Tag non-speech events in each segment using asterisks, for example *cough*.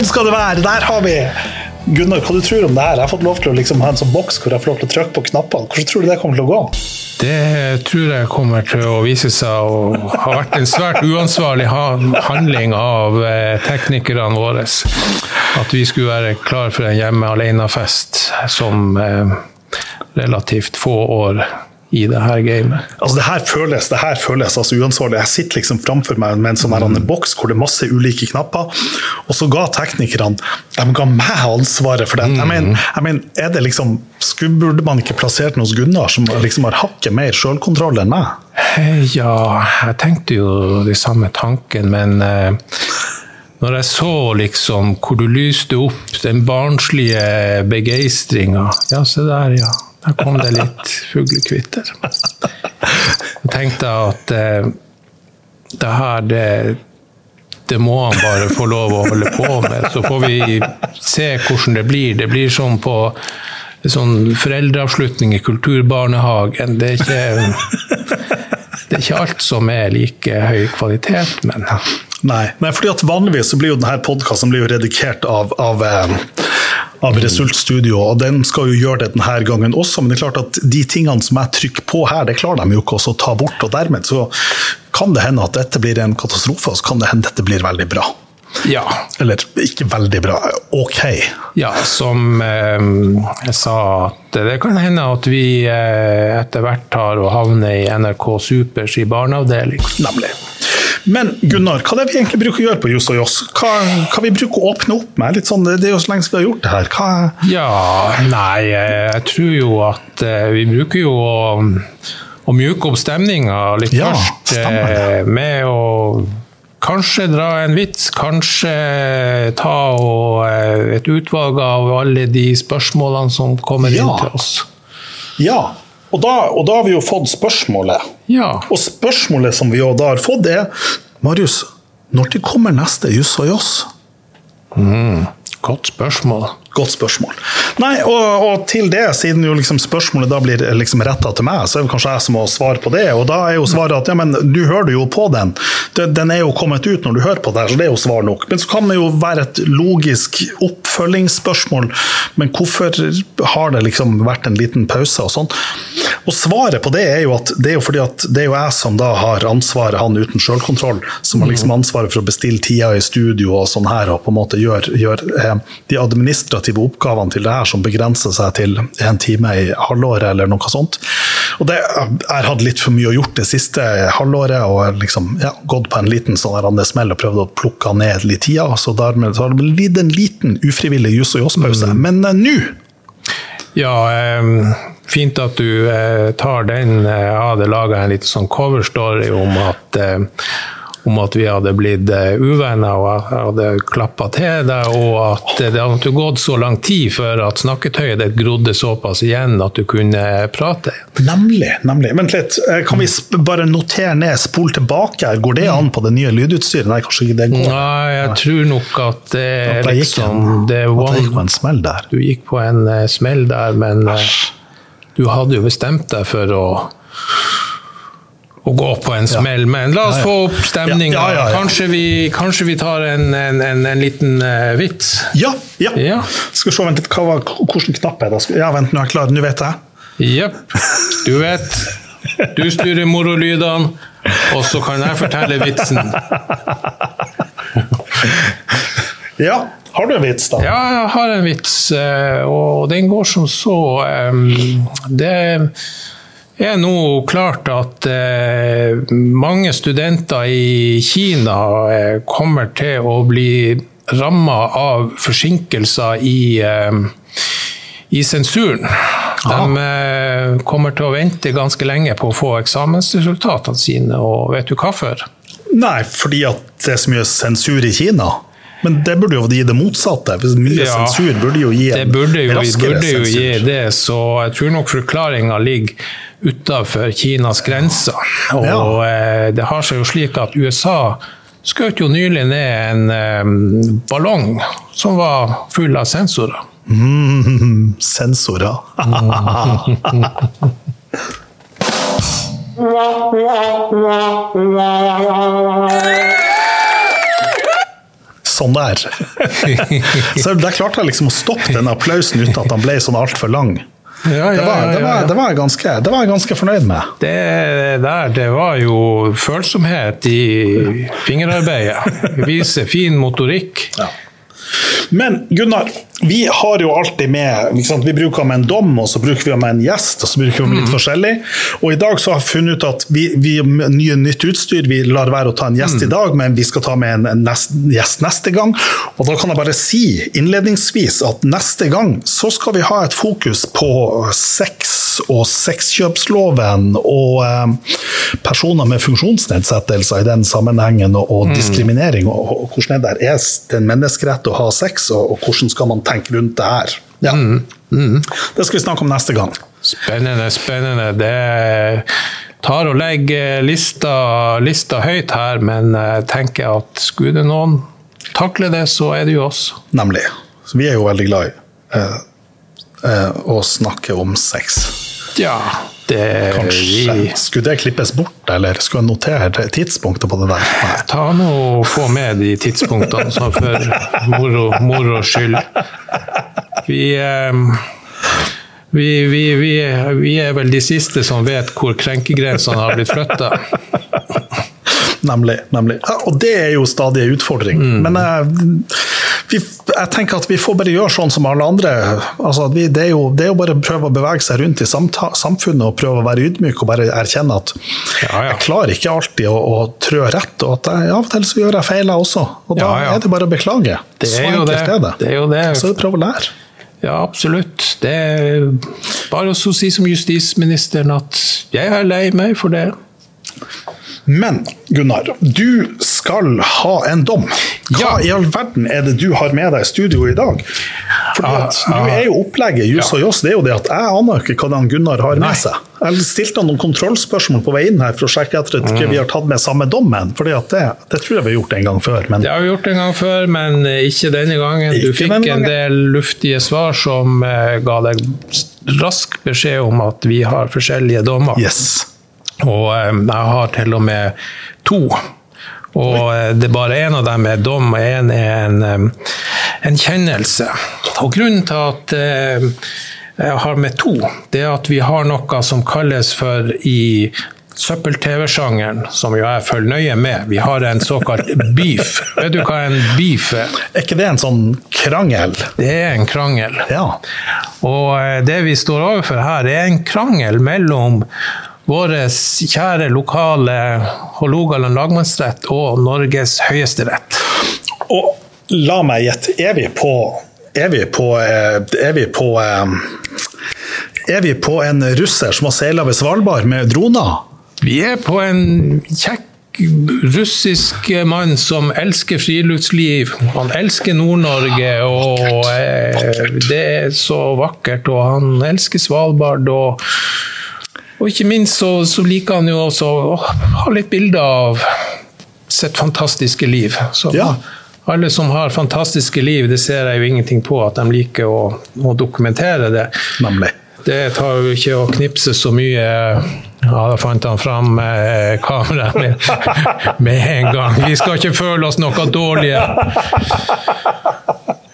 Sånn skal det være. Der har vi Gunnar, hva du tror om det her? Jeg har fått lov til å liksom ha en sånn boks hvor jeg får lov til å trykke på knappene. Hvordan tror du det kommer til å gå? Det tror jeg kommer til å vise seg å ha vært en svært uansvarlig handling av eh, teknikerne våre. At vi skulle være klar for en hjemme alene-fest som eh, relativt få år i det her gamet. Altså, det her føles, det her føles altså uansvarlig. Jeg sitter liksom framfor meg med en sånn mm. boks hvor det er masse ulike knapper, og så ga teknikerne de ga meg ansvaret for det. Mm. Jeg, mener, jeg mener, er det liksom, Burde man ikke plassert den hos Gunnar, som liksom har hakket mer selvkontroll enn meg? Eh, ja, jeg tenkte jo de samme tanken, men eh, når jeg så liksom hvor du lyste opp den barnslige begeistringa Ja, se der, ja. Da kom det litt fuglekvitter. Jeg tenkte at eh, det her, det, det må han bare få lov å holde på med. Så får vi se hvordan det blir. Det blir som på sånn foreldreavslutning i kulturbarnehagen. Det er ikke, det er ikke alt som er like høy kvalitet, men Nei, Nei fordi at vanligvis så blir jo denne podkasten redigert av, av eh, av Result Studio, og den skal jo gjøre det denne gangen også. Men det er klart at de tingene som jeg trykker på her, det klarer de jo ikke å ta bort. og Dermed så kan det hende at dette blir en katastrofe, og så kan det hende at dette blir veldig bra. Ja. Eller ikke veldig bra, ok. Ja, som eh, jeg sa, at det kan hende at vi eh, etter hvert tar og havner i NRK Supers i barneavdeling. Nemlig. Men Gunnar, hva er det vi egentlig bruker å gjøre på Juss og Joss? Hva, hva vi bruker å åpne opp med? Litt sånn, det er jo så lenge siden vi har gjort det her. Hva ja, nei, jeg tror jo at eh, vi bruker jo å, å mjuke opp stemninga litt ja, først. Eh, med å Kanskje dra en vits, kanskje ta eh, et utvalg av alle de spørsmålene som kommer ja. inn til oss. Ja, og da, og da, har vi jo fått spørsmålet. Ja. Og spørsmålet som vi da har fått, er Marius, når det kommer neste Juss og Joss? Mm. Godt spørsmål. Godt spørsmål. Nei, og, og til det, siden jo liksom spørsmålet da blir liksom retta til meg, så er det kanskje jeg som må svare på det. Og da er jo svaret at ja, men du hører jo på den. Den er jo kommet ut når du hører på det, så det er jo svar nok. Men så kan det jo være et logisk oppfølgingsspørsmål. Men hvorfor har det liksom vært en liten pause og sånn? Og svaret på det er jo at det er jo fordi at det er jo jeg som da har ansvaret, han uten sjølkontroll, som har liksom ansvaret for å bestille tida i studio og sånn her, og på en måte gjør, gjør eh, de administrative oppgavene til det her som begrenser seg til en time i halvåret eller noe sånt. Og det, Jeg har hatt litt for mye å gjort det siste halvåret og liksom, ja, gått på en liten sånn smell og prøvd å plukke ned litt tida. Så dermed så har det blitt en liten ufrivillig juss og joss-pause. Mm. Men uh, nå ja, um, fint at du uh, tar den. Jeg hadde laga en liten sånn coverstory om at om at vi hadde blitt eh, uvenner og jeg hadde klappa til deg, og at det hadde gått så lang tid før at snakketøyet ditt grodde såpass igjen at du kunne prate. Nemlig. nemlig. Vent litt, eh, kan vi bare notere ned, spol tilbake? Går det an på det nye lydutstyret? Nei, kanskje ikke det går? Nei, jeg tror nok at det er liksom det one, gikk på en smell der. Du gikk på en uh, smell der, men uh, du hadde jo bestemt deg for å å gå på en smell. Men la oss få opp stemninga. Kanskje, kanskje, vi tar en, en, en, en liten uh, vits? Ja. ja. Skal vi se, vent litt, hva var, hvordan knapp er det? Ja, vent, nå er jeg klar. Nå vet jeg. Jepp. Du vet. Du styrer morolydene, og så kan jeg fortelle vitsen. *laughs* ja. Har du en vits, da? Ja, jeg har en vits, eh, og den går som så. Det er nå klart at eh, mange studenter i Kina eh, kommer til å bli ramma av forsinkelser i, eh, i sensuren. De kommer til å vente ganske lenge på å få eksamensresultatene sine, og vet du hvorfor? Nei, fordi at det er så mye sensur i Kina? Men det burde jo gi det motsatte. Mye ja, sensur burde jo gi en det burde jo, raskere burde jo sensur. Gi det, så jeg tror nok forklaringa ligger utafor Kinas grenser. Og ja. Eh, det har seg jo slik at USA skjøt jo nylig ned en um, ballong som var full av sensorer. Mm, sensorer. sånn der. *laughs* Så der klarte jeg liksom å stoppe den applausen uten at han ble sånn altfor lang. Ja, ja, Det var, det, var, det, var ganske, det var jeg ganske fornøyd med. Det der, det var jo følsomhet i fingerarbeidet. Vise fin motorikk. Ja. Men Gunnar, vi har jo alltid med? Vi bruker med en dom, og så bruker vi med en gjest, og så bruker vi med litt forskjellig. Og i dag så har vi funnet ut at vi, vi nye nytt utstyr, vi lar være å ta en gjest i dag, men vi skal ta med en, en nest, gjest neste gang. Og da kan jeg bare si innledningsvis at neste gang så skal vi ha et fokus på sex og sexkjøpsloven og eh, personer med funksjonsnedsettelser i den sammenhengen, og, og diskriminering, og, og hvordan det er. Er det en menneskerett å ha sex, og, og hvordan skal man tenke rundt det her? Ja. Det skal vi snakke om neste gang. Spennende, spennende. Det tar og legger lista, lista høyt her, men tenker at skulle det noen takle det, så er det jo oss. Nemlig. Så vi er jo veldig glad i eh, eh, å snakke om sex. Ja, det Kanskje. Skulle det klippes bort, eller skulle jeg notere tidspunktet på det der? Nei. Ta nå og få med de tidspunktene så for moro, moro skyld. Vi, eh, vi, vi, vi, vi er vel de siste som vet hvor krenkegrensene har blitt flytta. Nemlig. nemlig. Og det er jo stadig en utfordring. Men jeg, vi, jeg tenker at vi får bare gjøre sånn som alle andre. Altså, vi, det, er jo, det er jo bare å prøve å bevege seg rundt i samfunnet og prøve å være ydmyk og bare erkjenne at Ja, ja. jeg klarer ikke alltid å, å trø rett, og at jeg, av og til så gjør jeg feil jeg også. Og da Ja, er det bare å beklage. Det er jo det. er det. Det er jo det. Så prøv å lære. Ja, absolutt. Det er bare å si som justisministeren at jeg er lei meg for det. Men Gunnar, du skal ha en dom. Hva Ja. i all verden er det du har med deg i studio i dag? Ja. Nå er jo opplegget Juss og Joss det er jo det at jeg aner ikke hva den Gunnar har med seg. Jeg stilte han noen kontrollspørsmål på vei inn her for å sjekke etter at ikke Mm. vi har tatt med samme dommen. Fordi det, det tror jeg vi har gjort en gang før. Men Det har vi gjort en gang før, men ikke denne gangen. Du Ikke fikk denne en del luftige svar som eh, ga deg rask beskjed om at vi har forskjellige dommer. yes. Og eh, jeg har til og med to. Og eh, det er bare én av dem er dom, og én er en, eh, en kjennelse. Og grunnen til at jeg har med to, det er at vi har noe som kalles for i søppel-TV-sjangeren, som jo jeg følger nøye med. Vi har en såkalt *laughs* beef. Vet du hva en beef er? Er ikke det en sånn krangel? Det er en krangel. Ja. Og det vi står overfor her, er en krangel mellom vår kjære lokale Hålogaland lagmannsrett og Norges høyesterett. Og la meg gjette, er vi på Er vi på eh, Er vi på eh, Er vi på en russer som har seila ved Svalbard med droner? Vi er på en kjekk russisk mann som elsker friluftsliv. Han elsker Nord-Norge, og eh, det er så vakkert. Og han elsker Svalbard. og og ikke minst så, så liker han jo også å ha litt bilder av sitt fantastiske liv. Så Ja. alle som har fantastiske liv, det ser jeg jo ingenting på at de liker å, å dokumentere det. Nemlig. Det tar jo ikke å knipse så mye Ja, da fant han fram eh, kameraet med, *laughs* med en gang. Vi skal ikke føle oss noe dårlige.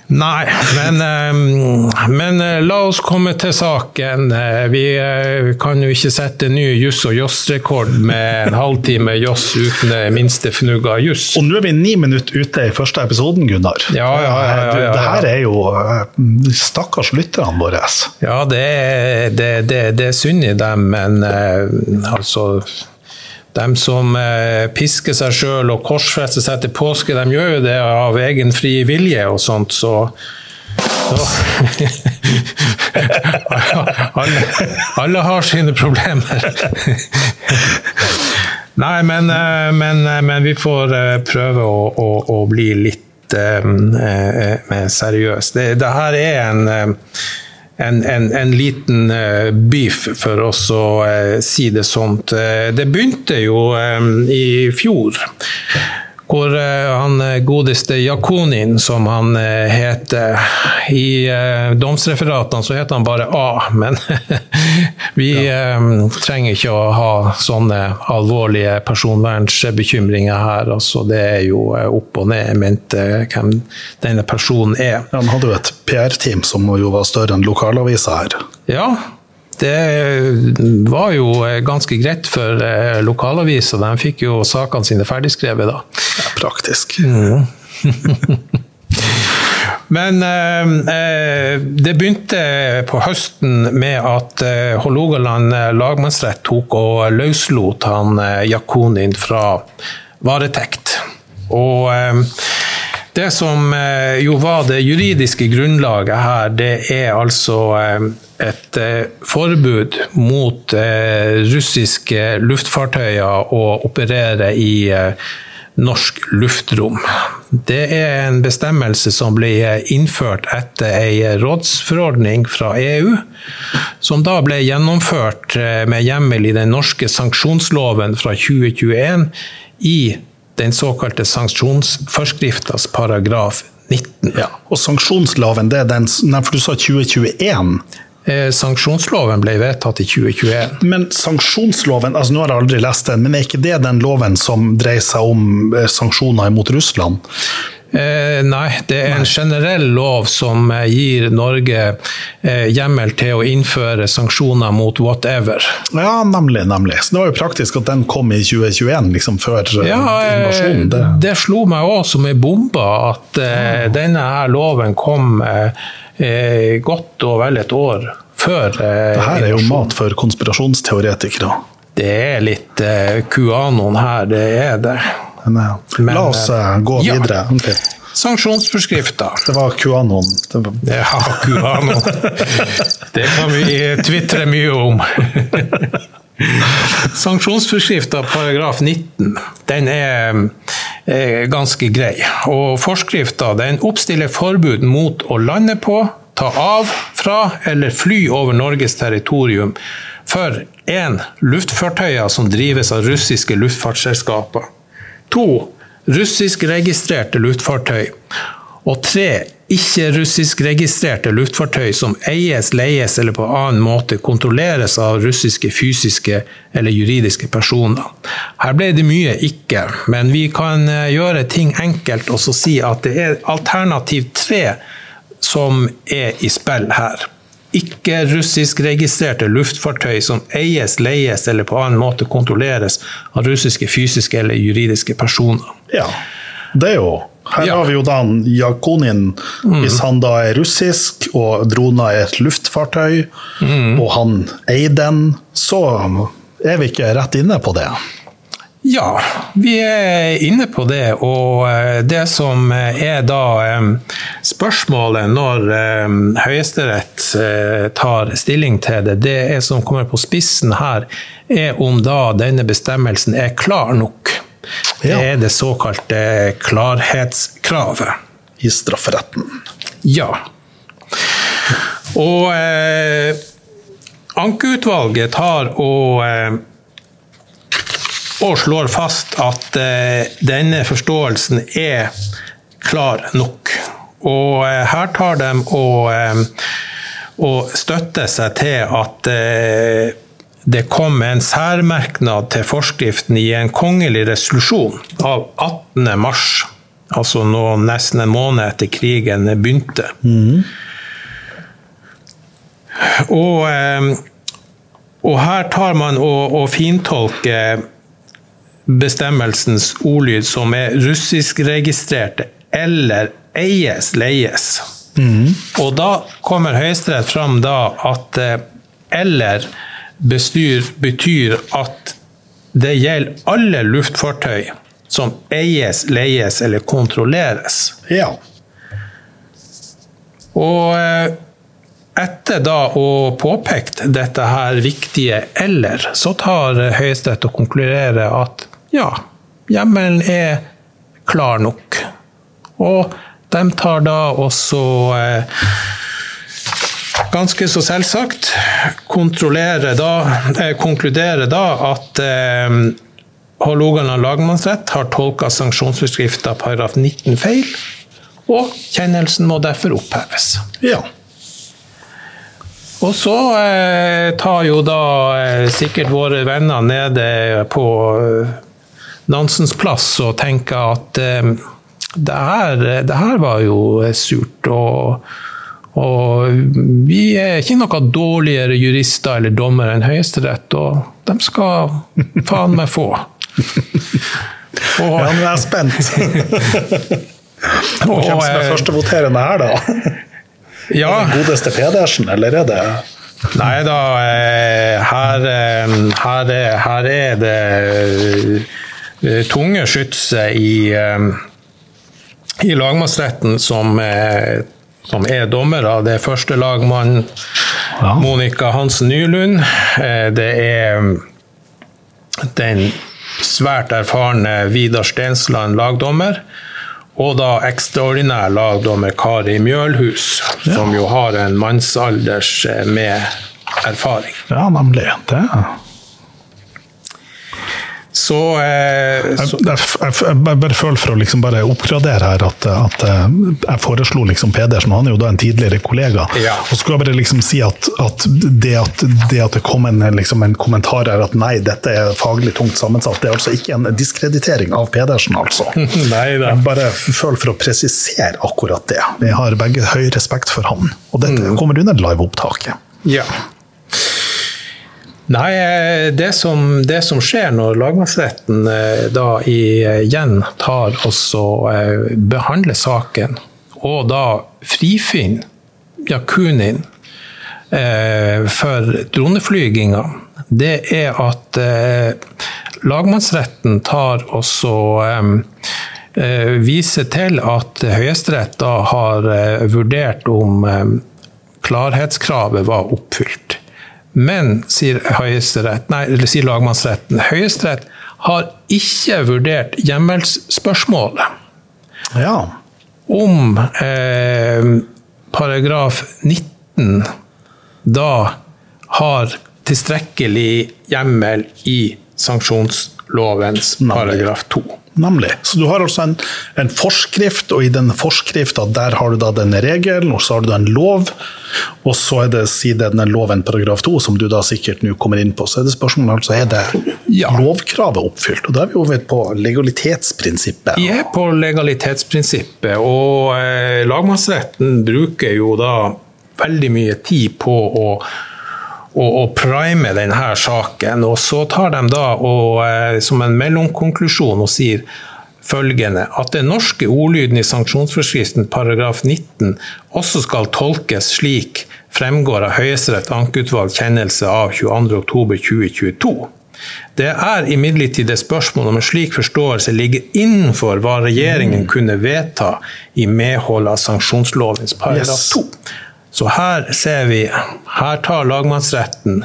Nei, men, eh, men eh, la oss komme til saken. Eh, Vi kan jo ikke sette ny juss og joss-rekord med en halvtime joss uten det minste fnugg av juss. Og nå er vi ni minutter ute i første episoden, Gunnar. Ja, ja, ja, ja, ja. Det her er jo Stakkars lytterne våre. Ja, det det, det, det er synd i dem, men altså De som eh, pisker seg sjøl og korsfester seg til påske, de gjør jo det av egen fri vilje og sånt, så, så *laughs* alle, alle har sine problemer. *laughs* Nei, men, eh, men, eh, men vi får prøve å, å, å bli litt mer seriøse. Det, det her er en en, en, en liten eh, beef, for oss å eh, si det sånt. Eh, det begynte jo i fjor, hvor eh, han eh, godeste Jakonin, som han eh, heter I domsreferatene så heter han bare A, men *laughs* vi ja. trenger ikke å ha sånne alvorlige personvernsbekymringer her. Altså, det er jo opp og ned mente hvem denne personen er. Han hadde jo et PR-team som jo var større enn lokalavisa her. Ja, det var jo ganske greit for lokalavisa. lokalaviser. De fikk jo sakene sine ferdigskrevet da. Ja, praktisk. Mm. *laughs* Men eh, eh, det begynte på høsten med at eh, Hålogaland eh, lagmannsrett tok og løslot han eh, Jakonin fra varetekt. Og det som jo var det juridiske grunnlaget her, det er altså et eh, forbud mot eh, russiske luftfartøyer å operere i eh, norsk luftrom. Det er en bestemmelse som ble innført etter ei rådsforordning fra EU, som da ble gjennomført med hjemmel i den norske sanksjonsloven fra 2021 i den såkalte sanksjonsforskriftas paragraf 19. Ja, og sanksjonsloven, det er den For du sa 2021? Eh, sanksjonsloven ble vedtatt i 2021. Men sanksjonsloven, altså nå har jeg aldri lest den, men er ikke det den loven som dreier seg om eh, sanksjoner mot Russland? Eh, nei, det er en generell lov som eh, gir Norge eh, hjemmel til å innføre sanksjoner mot whatever. Ja, nemlig. nemlig. Så Det var jo praktisk at den kom i 2021, liksom før ja, invasjonen. Det. det slo meg òg som ei bombe at eh, denne her loven kom eh, eh, godt og vel et år før. Eh, det her er jo mat for konspirasjonsteoretikere. Det er litt eh, QAnon her, det er det. Men, eh, Men, la oss uh, gå ja. videre. Okay. Sanksjonsforskrifter. Det var QAnon. Det var... Ja, QAnon. det kan vi tvitre mye om. *laughs* Sanksjonsforskrifta paragraf 19 den er ganske grei. Og Forskrifta oppstiller forbud mot å lande på, ta av fra eller fly over Norges territorium for én luftfartøyer som drives av russiske luftfartsselskaper. To russiskregistrerte luftfartøy. Og tre ikke-russiskregistrerte luftfartøy som eies, leies eller på annen måte kontrolleres av russiske fysiske eller juridiske personer. Her ble det mye ikke, men vi kan eh, gjøre ting enkelt og så si at det er alternativ tre som er i spill her. Ikke-russiskregistrerte luftfartøy som eies, leies eller på annen måte kontrolleres av russiske fysiske eller juridiske personer. Ja, det er jo her ja. har vi jo da Jakonin, mm. hvis han da er russisk og drona er et luftfartøy, mm. og han eier den, så er vi ikke rett inne på det. Ja, vi er inne på det. Og eh, det som er da eh, spørsmålet når eh, Høyesterett tar stilling til det, det er som kommer på spissen her, er om da denne bestemmelsen er klar nok. Det er det såkalte klarhetskravet. I strafferetten. Ja. Og eh, ankeutvalget tar og, eh, og slår fast at eh, denne forståelsen er klar nok. Og eh, her tar de og, eh, og støtter seg til at eh, det kom en særmerknad til forskriften i en kongelig resolusjon av 18. mars, altså nå nesten en måned etter krigen begynte. Mm. Og, eh, og, her tar man og, og fintolker bestemmelsens ordlyd som er russiskregistrerte eller eies, leies. Mm. Og da kommer Høyesterett fram da at eh, eller bestyr, betyr at det gjelder alle luftfartøy som eies, leies eller kontrolleres. Ja. Og eh, etter da å påpekt dette her viktige 'eller', så tar Høyesterett og konkluderer at ja, hjemmelen er klar nok. Og de tar da også eh, ganske så selvsagt da, eh, konkludere da at eh, Hålogaland lagmannsrett har tolka sanksjonsforskrifta paragraf 19 feil, og kjennelsen må derfor oppheves. Ja. Og så eh, tar jo da eh, sikkert våre venner nede på eh, Nansens plass og tenker at eh, det, her, det her var jo surt. og og vi er ikke noe dårligere jurister eller dommere enn Høyesterett, og de skal faen meg få. Og, *laughs* ja, nå er jeg spent. *laughs* og, Hvem som er førstevoterende her, da? *laughs* Ja. Er det godeste Pedersen, eller er det Nei da, her, her, her er det tunge skytset i, i lagmannsretten som som er dommere. Det er første lagmann ja. Monica Hansen Nylund. Eh, det er den svært erfarne Vidar Stensland, lagdommer. Og da ekstraordinær lagdommer Kari Mjølhus, ja. som jo har en mannsalders eh, med erfaring. Ja, nemlig. Det så, eh, så jeg, jeg, jeg, bare føler for å liksom bare oppgradere her at, at eh, jeg foreslo liksom Pedersen, han er jo da en tidligere kollega. Ja. Og så skulle jeg bare liksom si at, at, det, at det at det kom en, liksom en, kommentar her at nei, dette er faglig tungt sammensatt, det er altså ikke en diskreditering av Pedersen, altså. *laughs* nei, jeg bare føler for å presisere akkurat det. Vi har begge høy respekt for han, og dette mm. kommer under liveopptaket. Ja. Nei, eh, det som, det som, skjer når lagmannsretten eh, da igjen tar og eh, behandler saken, og da frifinner Jakunin for droneflyginga, det er at lagmannsretten tar og viser til at Høyesterett da har vurdert om klarhetskravet var oppfylt. Men, sier nei, eller sier lagmannsretten, Høyesterett har ikke vurdert hjemmelsspørsmålet. Ja. Om eh, paragraf 19 da har tilstrekkelig hjemmel i sanksjonslovens paragraf 2. Nemlig. Så du har altså en, en forskrift, og i den forskrifta der har du da denne regelen, og så har du da en lov, og så er det siden denne loven paragraf 2, som du da sikkert nå kommer inn på, så er det spørsmålet altså er det ja. lovkravet oppfylt. Og da er vi over på legalitetsprinsippet. Vi er på legalitetsprinsippet, og eh, lagmannsretten bruker jo da veldig mye tid på å og, og prime denne saken. Og så tar de da og, eh, som en mellomkonklusjon og sier følgende at den norske ordlyden i sanksjonsforskriften paragraf 19 også skal tolkes slik fremgår av Høyesterett ankeutvalg kjennelse av 22.10.2022. Det er imidlertid et spørsmål om en slik forståelse ligger innenfor hva regjeringen kunne vedta i medhold av sanksjonslovens paragraf 2. Så her ser vi, her tar lagmannsretten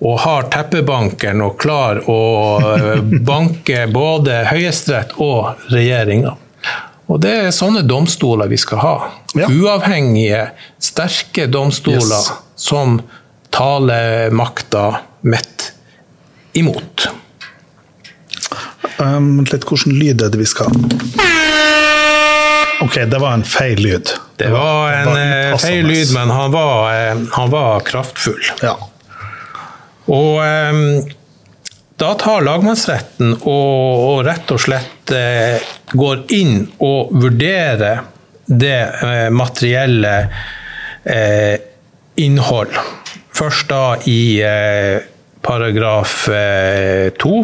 og har teppebankeren og klar å eh, banke både Høyesterett og regjeringa. Og det er sånne domstoler vi skal ha. Ja. Uavhengige, sterke domstoler yes. som taler makta midt imot. Um, litt hvordan lyd er det vi skal ha? Ok, det var en feil lyd. Det var en var eh, feil lyd, men han var, eh, han var kraftfull. Ja. Og um, da tar lagmannsretten og, og, rett og slett uh, går inn og vurderer det uh, materielle uh, innhold. Først da i paragraf to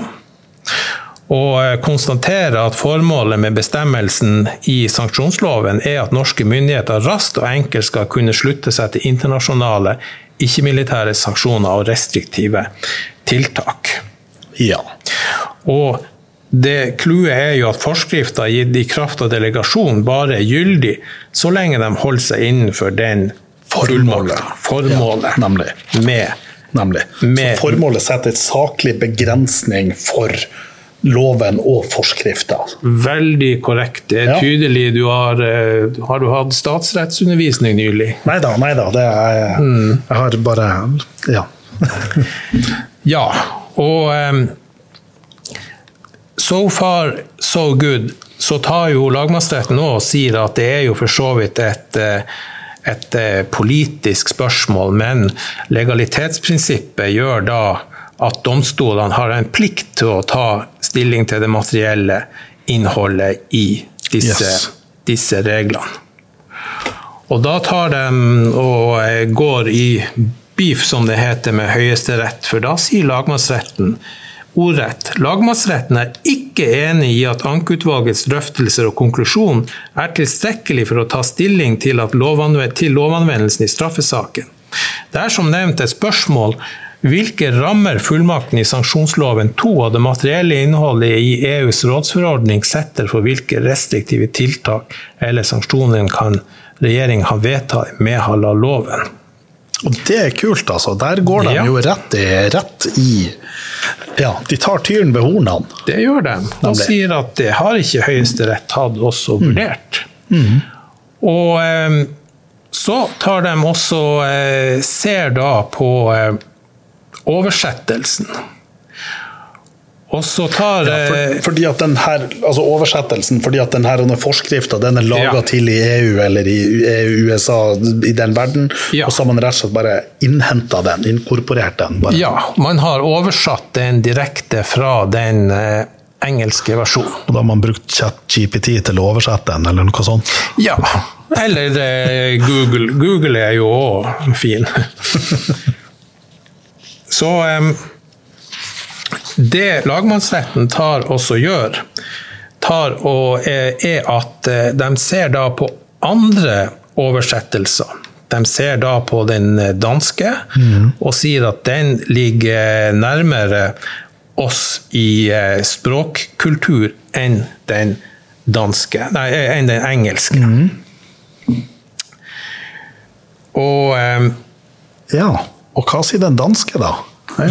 og eh, konstaterer at formålet med bestemmelsen i sanksjonsloven er at norske myndigheter raskt og enkelt skal kunne slutte seg til internasjonale ikke-militære sanksjoner og restriktive tiltak. Ja. Og det Clouet er jo at forskrifta gitt i kraft av delegasjon bare er gyldig så lenge de holder seg innenfor den formålet, formålet ja, nemlig. med, nemlig. Med, så formålet setter et saklig begrensning for loven og forskrifter. Veldig korrekt. Det er ja. tydelig. Du har, eh, har, du hatt statsrettsundervisning nylig? Nei da, nei da. Er, mm. Jeg har bare Ja. *laughs* ja. Og um, so far, so good. Så tar jo lagmannsretten nå og sier at det er jo for så vidt et, eh, et eh, politisk spørsmål, men legalitetsprinsippet gjør da at domstolene har en plikt til å ta stilling til det materielle innholdet i disse, Yes. disse reglene. Og da tar de og eh, går i beef, som det heter, med Høyesterett, for da sier lagmannsretten ordrett lagmannsretten er ikke enig i at ankeutvalgets drøftelser og konklusjon er tilstrekkelig for å ta stilling til, lovanvendelsen i straffesaken. Det er som nevnt et spørsmål hvilke rammer fullmakten i sanksjonsloven 2 og det materielle innholdet i EUs rådsforordning setter for hvilke restriktive tiltak eller sanksjoner kan regjeringen ha vedtatt i medhold av loven. Og det er kult, altså. Der går de Ja. jo rett i, rett i Ja, de tar tyren ved hornene. Det gjør de. De sier at det har ikke Høyesterett hatt også vurdert. Og eh, så tar de også eh, ser da på eh, oversettelsen. Og så tar Ja, for, fordi at den her, altså Oversettelsen, fordi at den denne forskrifta den er laga Ja. til i EU eller i EU, USA, i den verden, Ja. og så har man rett og slett bare innhenta den, inkorporert den. Bare. Ja, man har oversatt den direkte fra den eh, engelske versjonen. Og da har man brukt ChatGPT til å oversette den, eller noe sånt. Ja. Eller eh, Google. Google er jo òg fin. *laughs* Så Det lagmannsretten tar også gjør, tar og er, at eh, de ser da på andre oversettelser. De ser da på den danske og sier at den ligger nærmere oss i eh, språkkultur enn den danske, nei, enn den engelske. Og um, Ja, og hva sier den danske, da?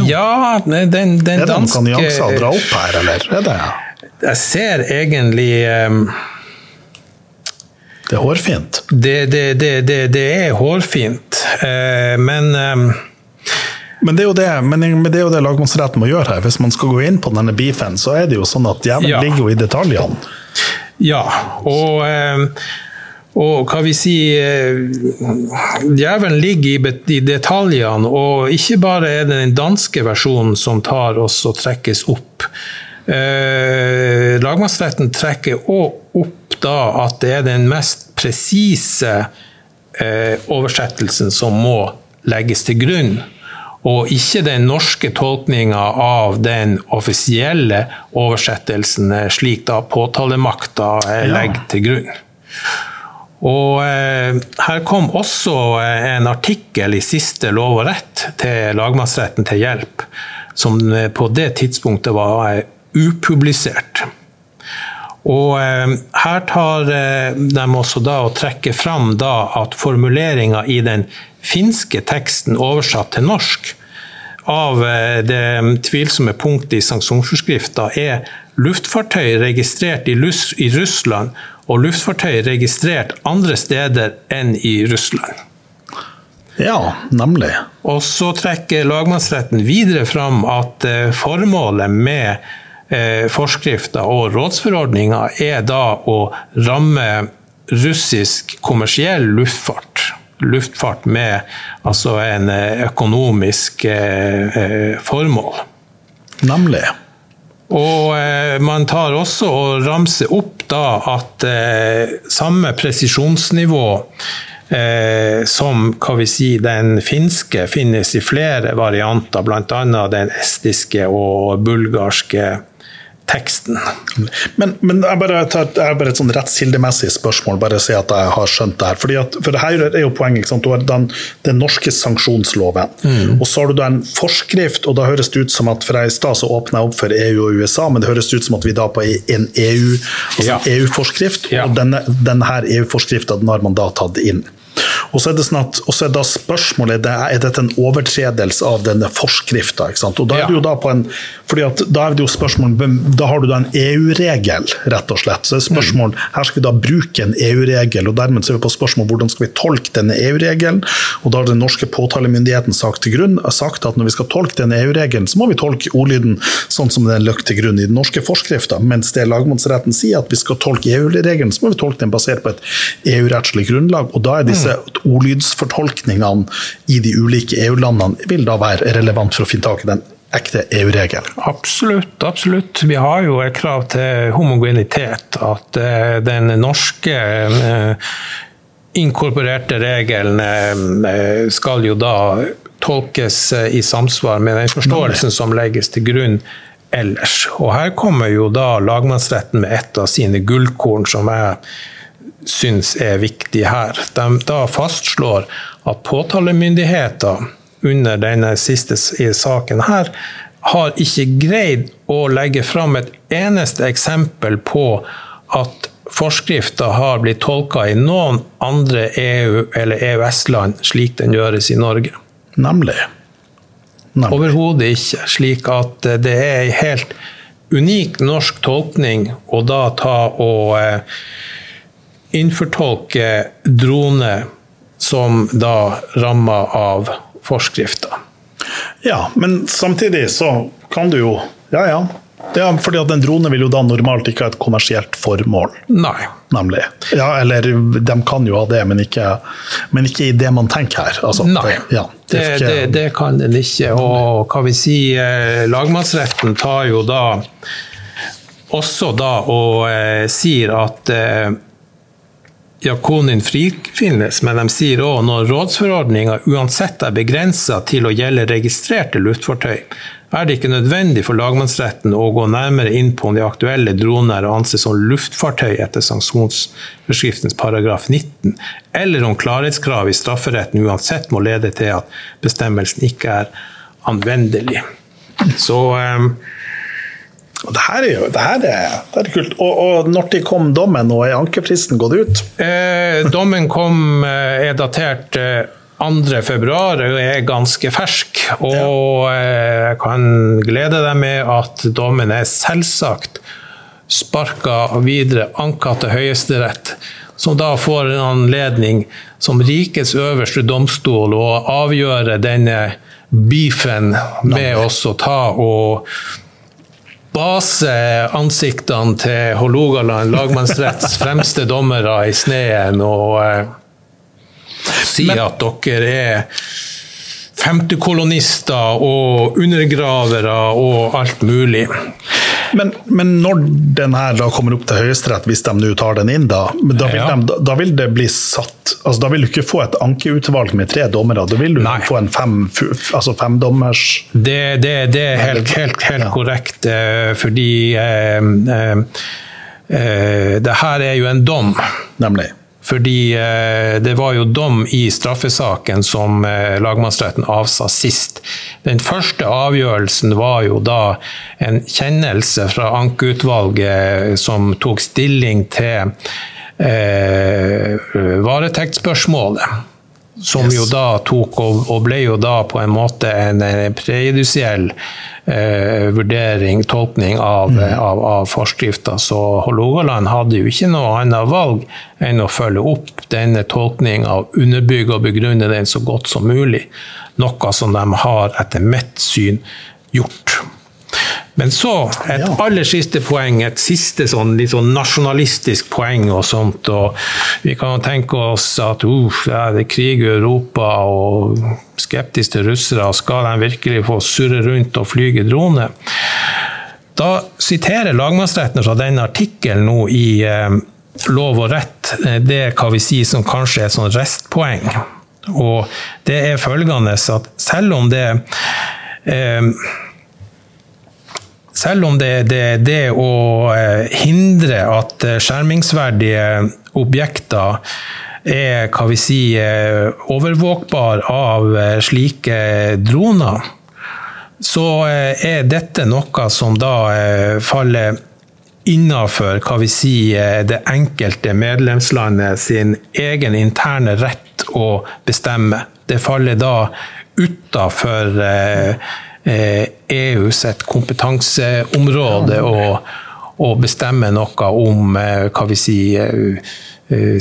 Ja, den, den er det danske noen nyanser å dra opp her, eller? Er det, Jeg ser egentlig um, det er hårfint? det, det, det, det, det er hårfint, uh, men um, Men det er jo det, men, det, er jo det lagmannsretten må gjøre her. Hvis man skal gå inn på denne beefen, så er det jo sånn at djevelen Ja. ligger jo i detaljene. Ja, og, em, og hva vi sier Djevelen ligger i, detaljene, og ikke bare er det den danske versjonen som tar oss og trekkes opp. Eh, lagmannsretten trekker òg opp da at det er den mest presise eh, oversettelsen som må legges til grunn, og ikke den norske tolkninga av den offisielle oversettelsen, eh, slik da påtalemakta eh, legger til grunn. Og eh, her kom også eh, en artikkel i siste Lov og rett til lagmannsretten til hjelp, som eh, på det tidspunktet var upublisert. Og her tar de også da og trekker fram da at formuleringa i den finske teksten oversatt til norsk av det tvilsomme punktet i sanksjonsforskrifta er luftfartøy registrert i Russland og luftfartøy registrert andre steder enn i Russland. Ja, nemlig. Og så trekker lagmannsretten videre fram at eh, formålet med eh, forskrifter og rådsforordninger er da å ramme russisk kommersiell luftfart. Luftfart med altså en eh, økonomisk formål. Nemlig. Og man tar også og ramser opp da at eh, samme presisjonsnivå eh, som hva vi si, den finske finnes i flere varianter, bl.a. den estiske og bulgarske teksten. Men, men jeg, bare tar, jeg har bare et sånn rettskildemessig spørsmål, bare si at jeg har skjønt det her. Fordi at, for her er jo poenget? Du har den, den norske sanksjonsloven, og så har du da en forskrift, og da høres det ut som at for jeg i stad så åpna jeg opp for EU og USA, men det høres ut som at vi da på en EU, altså ja. EU-forskrift, Ja. og denne, denne EU-forskrifta den har man da tatt inn. Og så er det sånn at, og så er da spørsmålet er, er dette en overtredelse av denne forskrifta. Og da er det jo da på en, fordi at da er det jo spørsmål, da har du da en EU-regel, rett og slett. Så er spørsmål, mm. Her skal vi da bruke en EU-regel, og dermed ser vi på spørsmål hvordan skal vi tolke denne EU-regelen. og Da har den norske påtalemyndigheten sagt til grunn, sagt at når vi skal tolke denne EU-regelen, så må vi tolke ordlyden sånn som den løk til grunn i den norske forskrifta. Mens det lagmannsretten sier at vi skal tolke EU-regelen, så må vi tolke den basert på et EU-rettslig grunnlag. og Da er disse mm. ordlydsfortolkningene i de ulike EU-landene vil da være relevant for å finne tak i den ekte EU-regel? Absolutt, absolutt. Vi har jo et krav til homogenitet. At uh, den norske uh, inkorporerte regelen uh, skal jo da tolkes i samsvar med den forståelsen som legges til grunn ellers. Og her kommer jo da lagmannsretten med et av sine gullkorn, som jeg syns er viktig her. De da fastslår at påtalemyndigheter under denne siste saken her, har ikke greid å legge fram et eneste eksempel på at forskrifta har blitt tolka i noen andre EU- eller EØS-land slik den gjøres i Norge. Nemlig. Overhodet ikke. Slik at det er ei helt unik norsk tolkning å da ta og eh, innfortolke drone som da rammer av forskrifta. Ja, men samtidig så kan du jo Ja, ja. Det er fordi at En drone vil jo da normalt ikke ha et kommersielt formål. Nei. Nemlig. Ja, eller de kan jo ha det, men ikke, men ikke i det man tenker her. Altså, Nei, det, ja, det, det, det, det, kan den ikke. Og hva vi sier, eh, lagmannsretten tar jo da også da og eh, sier at eh, Jakonin frifinnes, men de sier òg når rådsforordninga uansett er begrensa til å gjelde registrerte luftfartøy, er det ikke nødvendig for lagmannsretten å gå nærmere inn på om de aktuelle dronene er å anse som luftfartøy etter sanksjonsforskriftens paragraf 19, eller om klarhetskrav i strafferetten uansett må lede til at bestemmelsen ikke er anvendelig. Så um, det her er jo det her er, det er kult. Og, og når de kom dommen, og er ankefristen gått ut? Eh, dommen kom, eh, er datert eh, 2.2 og er ganske fersk. Og eh, jeg kan glede deg med at dommen er selvsagt sparka videre, anka til Høyesterett. Som da får en anledning som rikets øverste domstol å avgjøre denne beefen med oss å ta og base ansiktene til Hålogaland lagmannsretts *laughs* fremste dommere i sneen og eh, si Men, at dere er femtekolonister og undergravere og alt mulig. Men, men, når den her da kommer opp til Høyesterett, hvis de nå tar den inn, da, da vil, ja. de, da, vil det bli satt altså Da vil du ikke få et ankeutvalg med tre dommere, da vil du Nei. få en fem, altså femdommers Det, det, det, er helt, helt, helt ja. korrekt, eh, fordi eh, eh, eh, det her er jo en dom. Nemlig. Fordi eh, det var jo dom i straffesaken som eh, lagmannsretten avsa sist. Den første avgjørelsen var jo da en kjennelse fra ankeutvalget som tok stilling til eh, varetektsspørsmålet. Som yes. jo da tok, og ble jo da på en måte en prejudiziell eh, vurdering, tolkning av, mm. av, av forskrifta. Så Hålogaland hadde jo ikke noe annet valg enn å følge opp denne tolkninga og underbygge og begrunne den så godt som mulig. Noe som de har, etter mitt syn, gjort. Men så et ja. aller siste poeng, et siste sånn, litt sånn nasjonalistisk poeng og sånt. og Vi kan tenke oss at uh, det er krig i Europa og skeptisk til russere. Skal de virkelig få surre rundt og flyge drone? Da siterer lagmannsretten fra denne artikkelen nå i eh, Lov og rett, eh, det hva vi sier som kanskje er et sånn restpoeng. Og det er følgende at selv om det eh, selv om det, det, det å eh, hindre at eh, skjermingsverdige objekter er hva vi sier, overvåkbar av eh, slike droner, så er dette noe som da faller innenfor hva vi sier, det enkelte medlemslandet sin egen interne rett å bestemme. Det faller da utafor eh, EU sitt kompetanseområde å, å bestemme noe om hva vi sier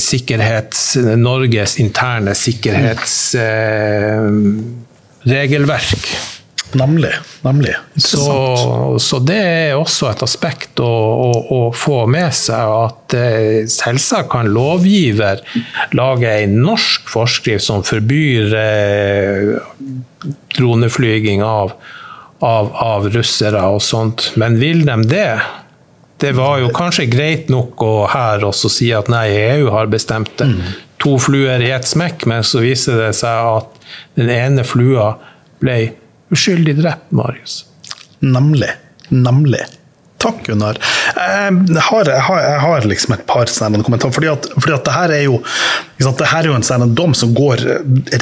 sikkerhets, Norges interne sikkerhetsregelverk. Nemlig. nemlig. Så, så, det er også et aspekt å, å, å få med seg. At eh, selvsagt kan lovgiver lage en norsk forskrift som forbyr eh, droneflyging av, av, av russere og sånt, men vil de det? Det var jo kanskje greit nok å her også si at nei, EU har bestemt det. Mm. To fluer i ett smekk, men så viser det seg at den ene flua ble uskyldig drept, Marius. Nemlig. Nemlig. Takk, Gunnar. Jeg har, jeg har, jeg har liksom et par kommentarer. fordi at, fordi at det her er jo det her er jo en sånn dom som går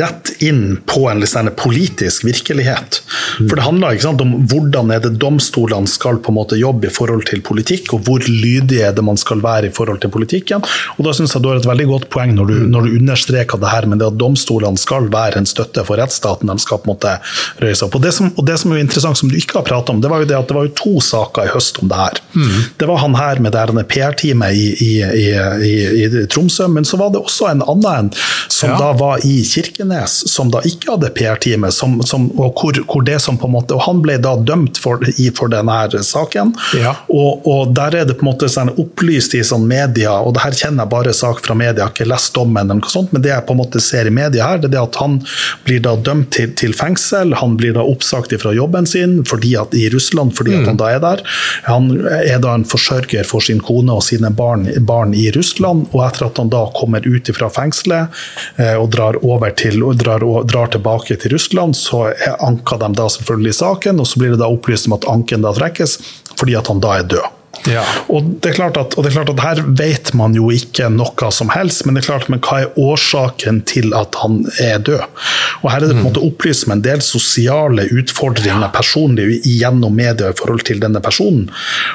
rett inn på en sånn politisk virkelighet. For Det handler sant, om hvordan er det domstolene skal på en måte jobbe i forhold til politikk, og hvor lydige er det man skal være i forhold til politikken. Og Da syns jeg du har et veldig godt poeng når du, når du understreker det her med det at domstolene skal være en støtte for rettsstaten. De skal på en måte røyse opp. Og det, som, og det som er interessant, som du ikke har pratet om, det var jo det at det var jo to saker i høst om det her. Mm. Det var han her med PR-teamet i, i, i, i Tromsø, men så var det også en annen som ja. da var i Kirkenes, som da ikke hadde PR-teamet, og hvor, hvor, det som på en måte, og han ble da dømt for, i, for denne saken. Ja. Og, og, der er det på en måte sånn opplyst i sånn media, og det her kjenner jeg bare sak fra media, jeg har ikke lest dommen, eller noe sånt, men det jeg på en måte ser i media her, det er det at han blir da dømt til, til fengsel, han blir da oppsagt fra jobben sin fordi at, i Russland fordi at mm. han da er der. Han er da en forsørger for sin kone og sine barn, barn i Russland, og etter at han da kommer ut fra fengselet eh, og drar, over til, og drar, drar tilbake til Russland, så anker de da selvfølgelig saken, og så blir det da opplyst om at anken da trekkes fordi at han da er død. Ja. Og, det er klart at, og det er klart at her vet man jo ikke noe som helst, men det er klart, men hva er årsaken til at han er død? Og Her er det på en måte opplyst med en del sosiale utfordringer personlig gjennom media i forhold til denne personen.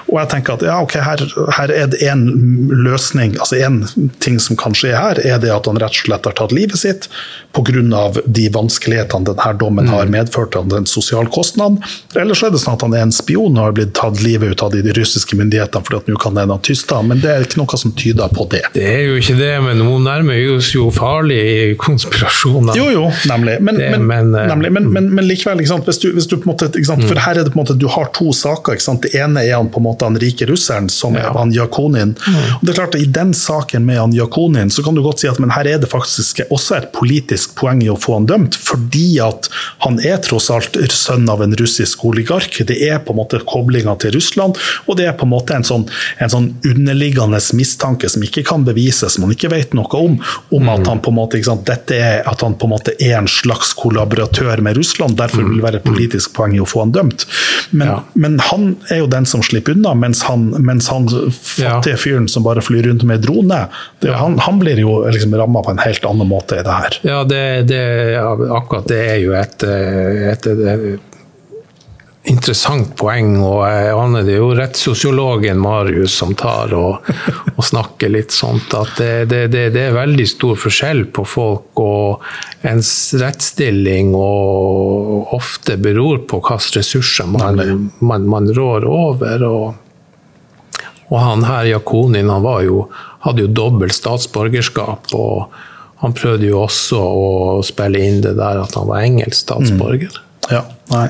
Og jeg tenker at ja, ok, her, her er det en løsning, altså en ting som kan skje her, er det at han rett og slett har tatt livet sitt pga. de vanskelighetene denne dommen har medført, den sosiale kostnaden. Eller så er det sånn at han er en spion og har blitt tatt livet ut av de russiske myndighetene myndighetene fordi at nå kan hende han tyster, men det er ikke noe som tyder på det. Det er jo ikke det, men nå nærmer vi oss jo farlige konspirasjoner. Jo, jo, nemlig. Men, det, men, eh, nemlig. men, men likevel, hvis du, hvis du, på en måte, for mm. her er det på en måte, du har to saker. Det ene er han på en måte han rike russeren, som ja. er han Jakonin. Mm. Og det er klart at I den saken med han Jakonin så kan du godt si at men her er det faktisk også et politisk poeng i å få han dømt, fordi at han er tross alt sønn av en russisk oligark. Det er på en måte koblinga til Russland, og det er på en måte måte en sånn, en sånn, underliggende mistanke som ikke kan bevises, som man ikke vet noe om, om at, mm. han på en måte, sant, er, at han på en måte er en slags kollaboratør med Russland. Derfor vil det være et mm. politisk poeng i å få han dømt. Men, ja. men han er jo den som slipper unna, mens han, mens han fattige fyren som bare flyr rundt med drone, det, han, han, blir jo liksom ramma på en helt annen måte i det her. Ja, det, det, akkurat det er jo et, et, et interessant poeng. og jeg Det er jo rettssosiologen Marius som tar og, og snakker litt sånt. At det, det, det, det, er veldig stor forskjell på folk og ens rettsstilling, og ofte beror på hvilke ressurser man, man, man, rår over. og, og han her Jakonin han jo, hadde jo dobbelt statsborgerskap. og han prøvde jo også å spille inn det der at han var engelsk statsborger. Mm. Ja, nei.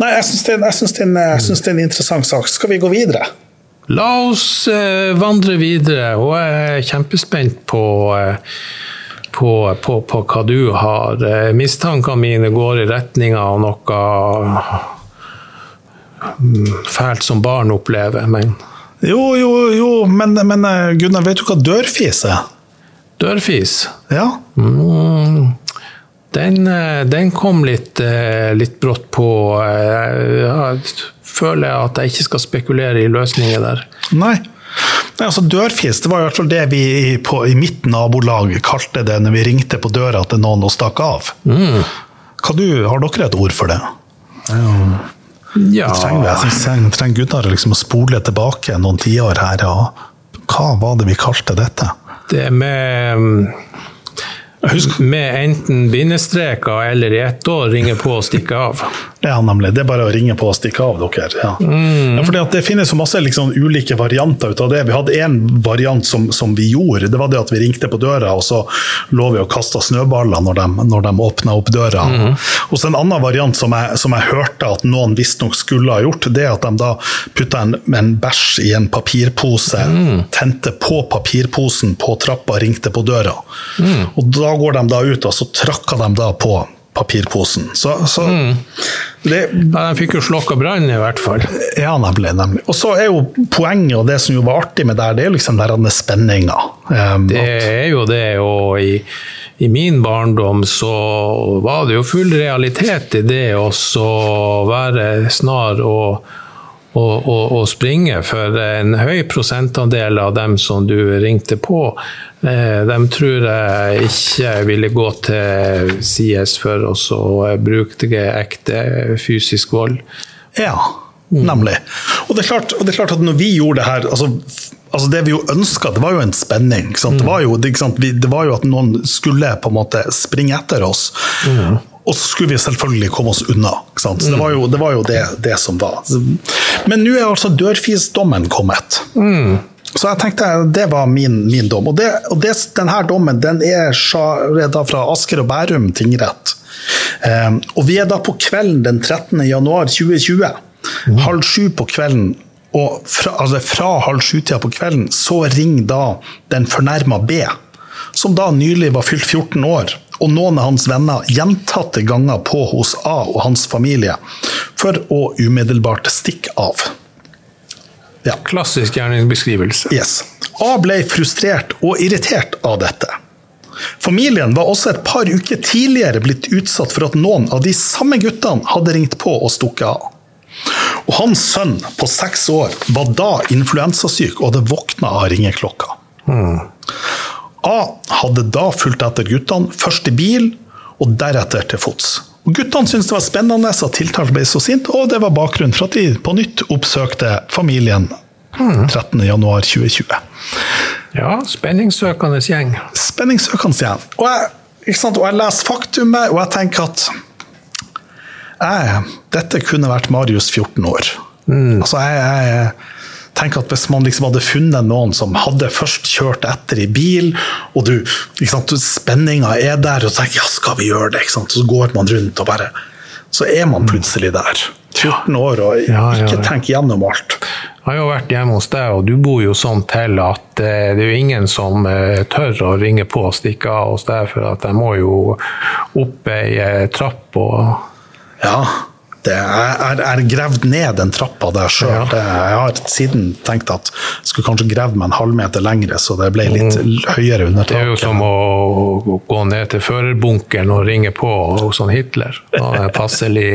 Nei, jeg syns det, det, det, er en interessant sak. Skal vi gå videre? La oss eh, vandre videre, og jeg er kjempespent på, eh, på, på, på hva du har. Eh, mistankene mine går i retning av noe mm, fælt som barn opplever, men Jo, jo, jo, men, men eh, Gunnar, vet du hva dørfis er? Dørfis? Ja. Mm, den, eh, den, kom litt, eh, litt brått på. Jeg eh, føler at jeg ikke skal spekulere i løsninger der. Nei. Nei, altså Dørfis det var i hvert fall det vi på, i mitt nabolag kalte det når vi ringte på døra til noen og stakk av. Mm. Du, har dere et ord for det? Ja. Det trenger, jeg trenger Gunnar liksom å spole tilbake noen tiår her. Ja. Hva var det vi kalte dette? Det med med enten bindestreker eller i ett år ringe på og stikke av. Ja, nemlig. Det er bare å ringe på og stikke av dere. Ja. Mm. Ja, fordi at det finnes så masse liksom, ulike varianter ut av det. Vi hadde én variant som, som, vi gjorde. Det var det at vi ringte på døra, og så lå vi og kasta snøballer når de, når de åpna opp døra. Mm. Og så En annen variant som jeg, som jeg hørte at noen visstnok skulle ha gjort, det er at de da putta en, en bæsj i en papirpose, mm. tente på papirposen på trappa, ringte på døra. Mm. Og da går de da ut, og så trakka de da på papirposen. Så, så mm. det, ja, De fikk jo slokka brannen, i hvert fall. Ja, nemlig. nemlig. Og så er jo poenget, og det som jo var artig med det her, det er jo liksom denne spenninga. Um, det er jo det, og i, i, min barndom så var det jo full realitet i det å være snar og og, og, og, springe, for en høy prosentandel av dem som du ringte på, eh, dem tror jeg ikke ville gå til sides for å bruke ekte fysisk vold. Ja, nemlig. Og det, klart, og det, er klart, at når vi gjorde det her altså, altså Det vi jo ønska, det var jo en spenning. Det var jo, det, det, var jo, at noen skulle på en måte springe etter oss. Mm. Og så skulle vi selvfølgelig komme oss unna. Det var jo det, var jo det, det som var. Men nå er altså dørfisdommen kommet. Mm. Så jeg tenkte det var min, min dom. Og, det, og det, denne dommen den er fra Asker og Bærum tingrett. Um, og vi er da på kvelden den 13. januar 2020. Mm. Halv sju på kvelden. Og fra, altså fra halv sju-tida på kvelden så ringer da den fornærma B, som da nylig var fylt 14 år og noen av hans venner gjentatte ganger på hos A og hans familie, for å umiddelbart stikke av. Ja. Klassisk gjerningsbeskrivelse. Yes. A ble frustrert og irritert av dette. Familien var også et par uker tidligere blitt utsatt for at noen av de samme guttene hadde ringt på og stukket av. Og hans sønn på seks år var da influensasyk og hadde våkna av ringeklokka. Mm. A hadde da fulgt etter guttene, først i bil og deretter til fots. Og guttene syntes det var spennende at tiltalt ble så sint, og det var bakgrunnen for at de på nytt oppsøkte familien 13.1.2020. Ja, spenningssøkende gjeng. Spenningssøkende gjeng. Og jeg, og jeg leser faktumet, og jeg tenker at jeg, dette kunne vært Marius 14 år. Mm. Altså, jeg, jeg tenker at Hvis man liksom hadde funnet noen som hadde først kjørt etter i bil, og du, spenninga er der, og tenker ja, skal vi gjøre det? Så går man rundt og bare Så er man plutselig der. 14 år og ikke ja, ja, tenker gjennom alt. Jeg har jo vært hjemme hos deg, og du bor jo sånn til at eh, det er jo ingen som eh, tør å ringe på og stikke av hos deg, for at jeg må jo opp ei eh, trapp og Ja det jeg har gravd ned den trappa der sjøl. Ja. Jeg har siden tenkt at jeg skulle kanskje gravd meg en halvmeter lengre, så det ble litt mm. høyere under taket. Det er jo som å gå ned til førerbunkeren og ringe på hos sånn Hitler. Da er jeg passelig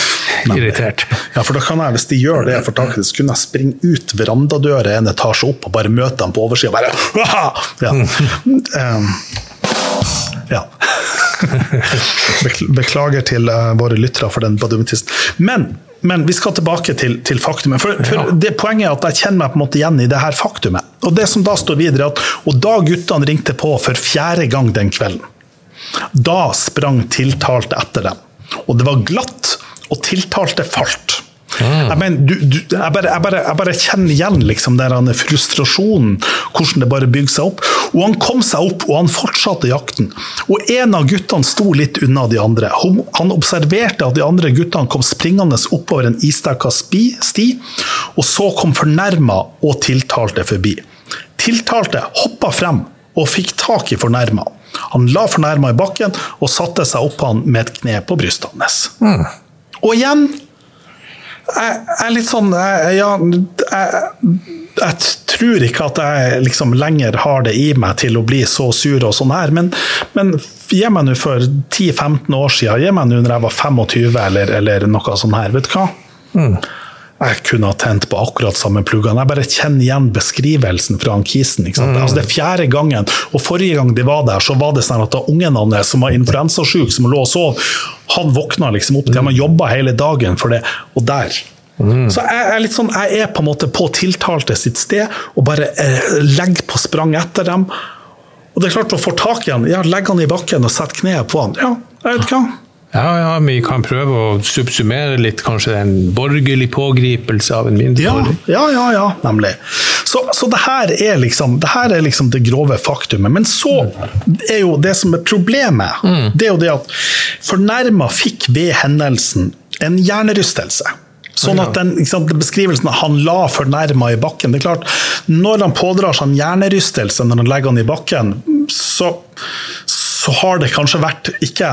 *laughs* irritert. Ja, for da kan jeg, hvis de gjør det for taket, så kunne jeg springe ut verandadøra en etasje opp og bare møte dem på oversida. Bare *laughs* ja. Um, ja. Beklager til uh, våre lyttere for den badumtisten. Men, men, vi skal tilbake til, til faktumet. For, for ja. det Poenget er at jeg kjenner meg på en måte igjen i det her faktumet. Og det som da står videre at, og da guttene ringte på for fjerde gang den kvelden, da sprang tiltalte etter dem. Og det var glatt, og tiltalte falt. Mm. Jeg, mener, du, du, jeg, bare, jeg, bare, jeg, bare, kjenner igjen liksom, den frustrasjonen, hvordan det bare bygger seg opp. Og han kom seg opp, og han fortsatte jakten. Og en av guttene sto litt unna de andre. Han observerte at de andre guttene kom springende oppover en isdekka sti, og så kom fornærma og tiltalte forbi. Tiltalte hoppa frem og fikk tak i fornærma. Han la fornærma i bakken og satte seg opp han med et kne på brystet hans. Mm. Og igjen jeg, er litt sånn jeg, Ja, jeg, jeg, tror ikke at jeg liksom lenger har det i meg til å bli så sur og sånn her, men, men gi meg nå for 10-15 år siden, gi meg nå når jeg var 25 eller, eller noe sånt her, vet du hva? Mm jeg kunne ha tent på akkurat samme pluggene. Jeg bare kjenner igjen beskrivelsen fra han Kisen. Mm. Altså, det er fjerde gangen, og forrige gang de var der, så var det sånn at ungen hans som var influensasjuk, som lå og sov, han våkna liksom opp. til mm. han jobba hele dagen for det, og der Mm. Så jeg er, litt sånn, jeg er på en måte på tiltalte sitt sted og bare eh, legger på sprang etter dem. Og det er klart, å få tak i han, ja, legge han i bakken og sette kneet på han, ja, jeg vet hva. Ja, ja, vi kan prøve å subsumere litt, kanskje en borgerlig pågripelse av en mindreårig. Ja, ja, ja, ja, nemlig. Så, så det, her er liksom, det her er liksom det grove faktumet. Men så er jo det som er problemet, det er jo det at fornærma fikk ved hendelsen en hjernerystelse. Sånn at den sant, Beskrivelsen av han la fornærma i bakken det er klart, Når han pådrar seg en hjernerystelse når han legger han i bakken, så, så har det kanskje vært ikke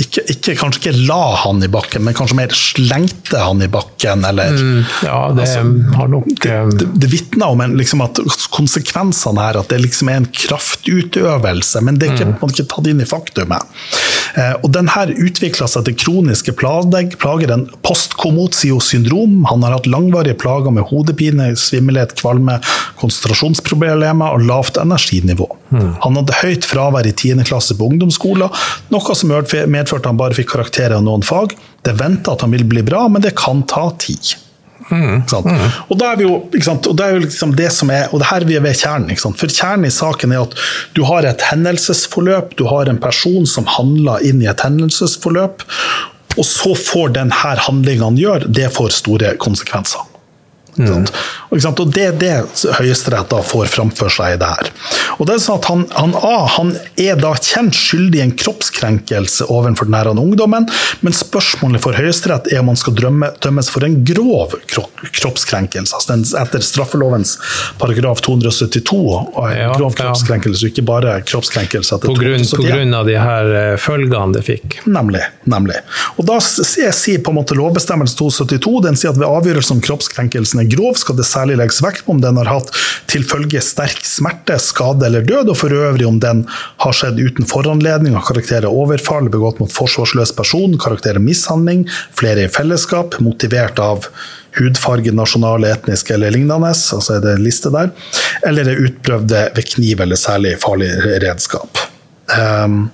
ikke, ikke, kanskje ikke la han i bakken, men kanskje mer slengte han i bakken, eller mm, Ja, det altså, har nok Det, det, det vitner om en, liksom at konsekvensene her, at det liksom er en kraftutøvelse, men det er ikke, mm. man ikke tatt inn i faktumet. Eh, og den her utvikla seg til kroniske plager, en postkomotio-syndrom. Han har hatt langvarige plager med hodepine, svimmelhet, kvalme, konsentrasjonsproblemer og lavt energinivå. Mm. Han hadde høyt fravær i 10. klasse på ungdomsskolen, noe som medførte han bare fikk karakterer av noen fag. Det venta at han vil bli bra, men det kan ta tid. Mm. Mm. Og da er vi jo, og det er jo liksom det som er, og det her vi er ved kjernen. For kjernen i saken er at du har et hendelsesforløp, du har en person som handler inn i et hendelsesforløp, og så får denne handlinga han gjør, det får store konsekvenser. Mm. Og, det er det Høyesterett får framfor seg i det her. Og det er sånn at han, han, A han er da kjent skyldig i en kroppskrenkelse overfor den denne ungdommen, men spørsmålet for Høyesterett er om han skal drømme, dømmes for en grov kroppskrenkelse. Altså etter straffelovens paragraf 272. Og ja, grov kroppskrenkelse, ja. ikke bare kroppskrenkelse. På grunn, på grunn, av de her eh, følgene det fikk. Nemlig. nemlig. Og da sier på en måte lovbestemmelse 272 den sier at ved avgjørelse om kroppskrenkelsen er grov, skal det særlig legges vekt på om den har hatt til følge sterk smerte, skade eller død, og for øvrig om den har skjedd uten foranledning av karakterer overfall, begått mot forsvarsløs person, karakterer mishandling, flere i fellesskap, motivert av hudfarge, nasjonale, etniske eller lignende, altså er det en liste der, eller er utprøvde ved kniv eller særlig farlig redskap. Um,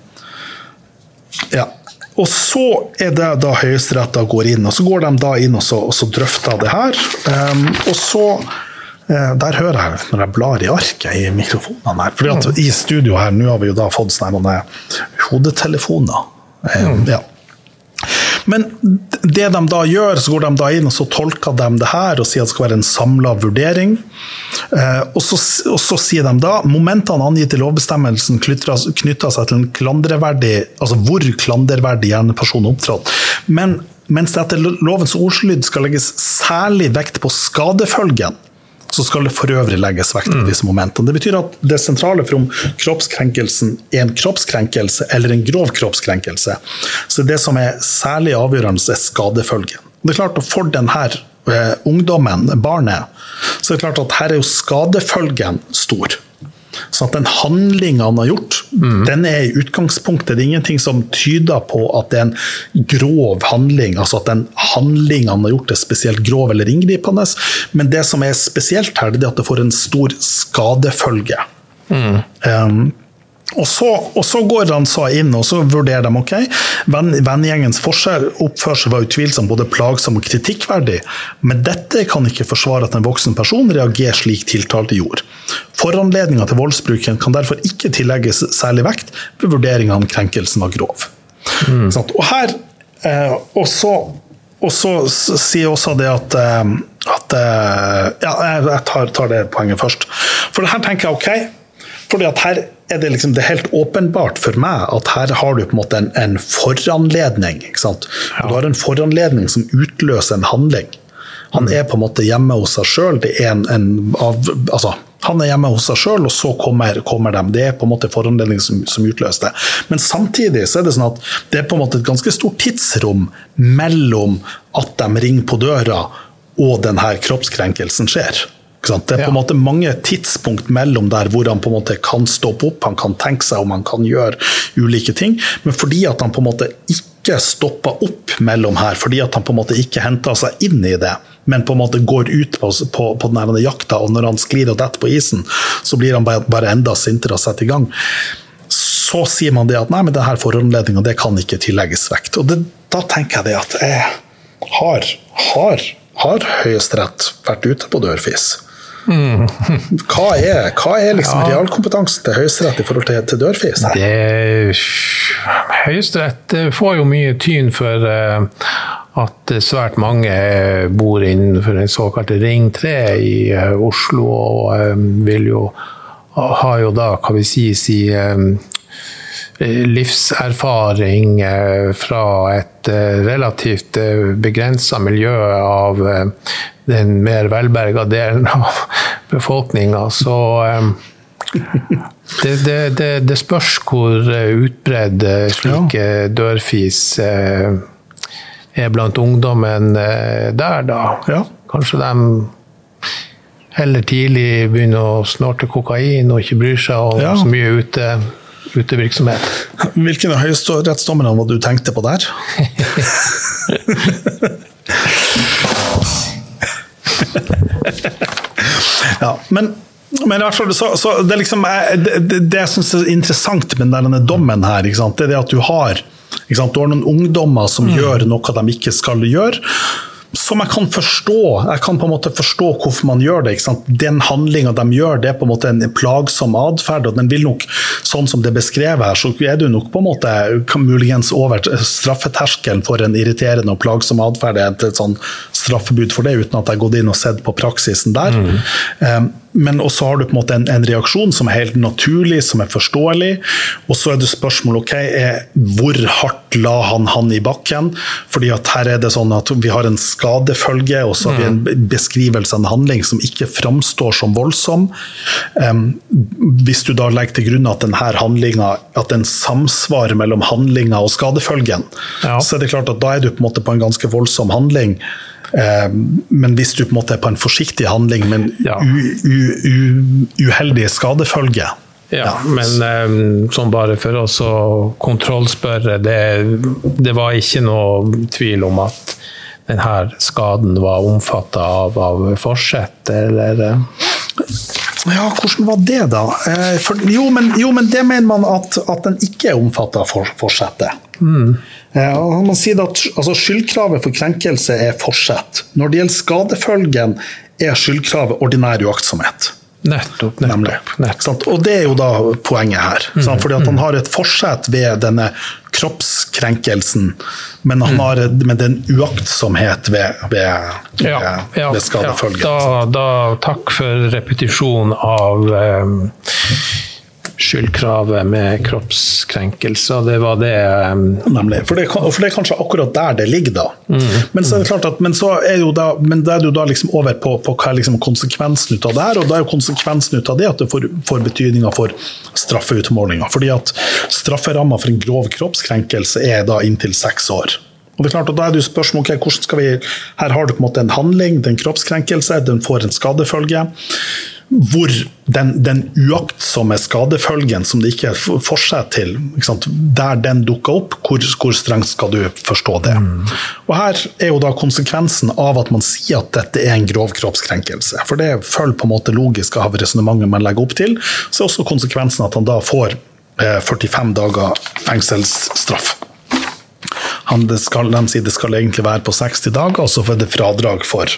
ja. Og så er det da Høyesterett går inn, og så går de da inn og, så, og så drøfter det her. Um, og så uh, Der hører jeg når jeg blar i arket i mikrofonene her. fordi at i studio her, nå har vi jo da fått sånne hodetelefoner. Mm. ja. Men det de da gjør, så går de da inn og så tolker de det her og sier at det skal være en samla vurdering. Eh, og, så, og, så, sier de da momentene angitt i lovbestemmelsen knytter seg til en klandreverdig, altså hvor klanderverdig gjerningsperson opptrådte. Men mens det etter lovens ordslyd skal legges særlig vekt på skadefølgen, så skal det for øvrig legges vekt på mm. disse momentene. Det betyr at det sentrale for om kroppskrenkelsen er en kroppskrenkelse eller en grov kroppskrenkelse. Så det som er særlig avgjørende, er skadefølgen. Det er klart at For denne eh, ungdommen, barnet, så er det klart at her er jo skadefølgen stor. Så at den handlinga han har gjort, mm. den er i utgangspunktet Det er ingenting som tyder på at det er en grov handling. Altså at den handlinga han har gjort, er spesielt grov eller inngripende. Men det som er spesielt her, det er at det får en stor skadefølge. Mm. Um, og så, og så, går han så inn og så vurderer de ok, vennegjengens oppførsel var utvilsomt både plagsom og kritikkverdig, men dette kan ikke forsvare at en voksen person reagerer slik tiltalte gjorde. Foranledninga til voldsbruken kan derfor ikke tillegges særlig vekt ved vurderinga om krenkelsen var grov. Mm. Og her, eh, og så, og så sier også det at, eh, at eh, Ja, jeg tar, tar det poenget først. For her tenker jeg ok, fordi at her er det, liksom, det er helt åpenbart for meg at her har du på en måte en, en foranledning. Ja. Du har en foranledning som utløser en handling. Han mm. er på en måte hjemme hos seg sjøl. Altså, han er hjemme hos seg sjøl, og så kommer, kommer, de. Det er på en måte foranledning som, som utløser det. Men samtidig så er det sånn at det er på en måte et ganske stort tidsrom mellom at de ringer på døra og denne kroppskrenkelsen skjer. Det er på en måte mange tidspunkt mellom der hvor han på en måte kan stoppe opp, han kan tenke seg om han kan gjøre ulike ting. Men fordi at han på en måte ikke stopper opp mellom her, fordi at han på en måte ikke henter seg inn i det, men på en måte går ut på, på, på denne jakta, og når han sklir og detter på isen, så blir han bare, bare enda sintere og setter i gang. Så sier man det at nei, men det her foranledninga det kan ikke tillegges vekt. Og det, da tenker jeg det at jeg har, har, har Høyesterett vært ute på dørfis? Hva er, hva er liksom realkompetansen til Høyesterett i forhold til, til dørfis? Høyesterett eh, får jo mye tyn for eh, at svært mange bor innenfor den såkalte Ring 3 i eh, Oslo, og eh, vil jo har jo da, hva vi si, si eh, livserfaring eh, fra et eh, relativt begrensa miljø av eh, den mer velberga delen av *laughs* befolkninga. Så eh, det, det, det, det spørs hvor utbredt utbredd ja. slike dørfis eh, er blant ungdommen eh, der, da. Ja. Kanskje de heller tidlig begynner å snorte kokain og ikke bryr seg om Ja. så mye ute, utevirksomhet. Hvilken av høyesterettsdommerne var det du tenkte på der? *laughs* ja, men, men i hvert fall, så, så det, liksom, eh, det, det, det jeg syns er interessant med denne dommen her, det er det at du har, du har noen ungdommer som gjør noe de ikke skal gjøre. Som jeg kan forstå. Jeg kan på en måte forstå hvorfor man gjør det. Ikke sant? Den handlinga de gjør, det er på en måte en plagsom atferd. Og den vil nok, sånn som det er beskrevet her, så er du nok på en måte kan muligens over straffeterskelen for en irriterende og plagsom atferd. Det er et sånn straffebud for det, uten at jeg har gått inn og sett på praksisen der. Um, men også har du på en måte en, en reaksjon som er helt naturlig, som er forståelig. Og så er det spørsmålet ok, er, hvor hardt la han han i bakken? Fordi at her er det sånn at vi har en skadefølge, og så har vi en beskrivelse av en handling som ikke framstår som voldsom. Um, hvis du da legger til grunn at denne handlinga, at den samsvarer mellom handlinga og skadefølgen, Ja. så er det klart at da er du på en måte på en ganske voldsom handling. Eh, Men hvis du på en måte er på en forsiktig handling, men Ja. u, u, u, uheldig skadefølge. Ja, men eh, sånn bare for oss å kontrollspørre, det, det var ikke noe tvil om at denne skaden var omfatta av, av forsett, eller eh, Ja, hvordan var det, da? Eh, For, jo, men, jo, men det mener man at, at den ikke er omfattet av for, forsettet. Mm. Man sier at altså, Skyldkravet for krenkelse er forsett. Når det gjelder skadefølgen, er skyldkravet ordinær uaktsomhet. Nettopp, nettopp, nettopp. Og det er jo da poenget her. Mm. Fordi at han har et forsett ved denne kroppskrenkelsen, men han har med den uaktsomhet ved, ved, Ja, ja, ved skadefølgen. ja. Da, da, takk for repetisjon av um, skyldkravet med kroppskrenkelser. Det var det um, Nemlig. For det, for det er kanskje akkurat der det ligger, da. Men så er det klart at, men så er jo da, men da er du da liksom over på, på hva er liksom konsekvensen ut av det her, og da er jo konsekvensen ut av det at det får, får betydninger for straffeutmålinga. Fordi at strafferamma for en grov kroppskrenkelse er da inntil seks år. Og det er klart, og da er det jo spørsmål, okay, hvordan skal vi, Her har du på en måte en handling, det er en kroppskrenkelse, den får en skadefølge. Hvor den, den uaktsomme skadefølgen som det ikke er forsett til, der den dukker opp, hvor, hvor strengt skal du forstå det? Og Her er jo da konsekvensen av at man sier at dette er en grov kroppskrenkelse. For det følger på en måte logisk av resonnementet man legger opp til. Så er også konsekvensen at han da får eh, 45 dager fengselsstraff. Han, skal, de sier det skal egentlig være på 60 dager, og så får det fradrag for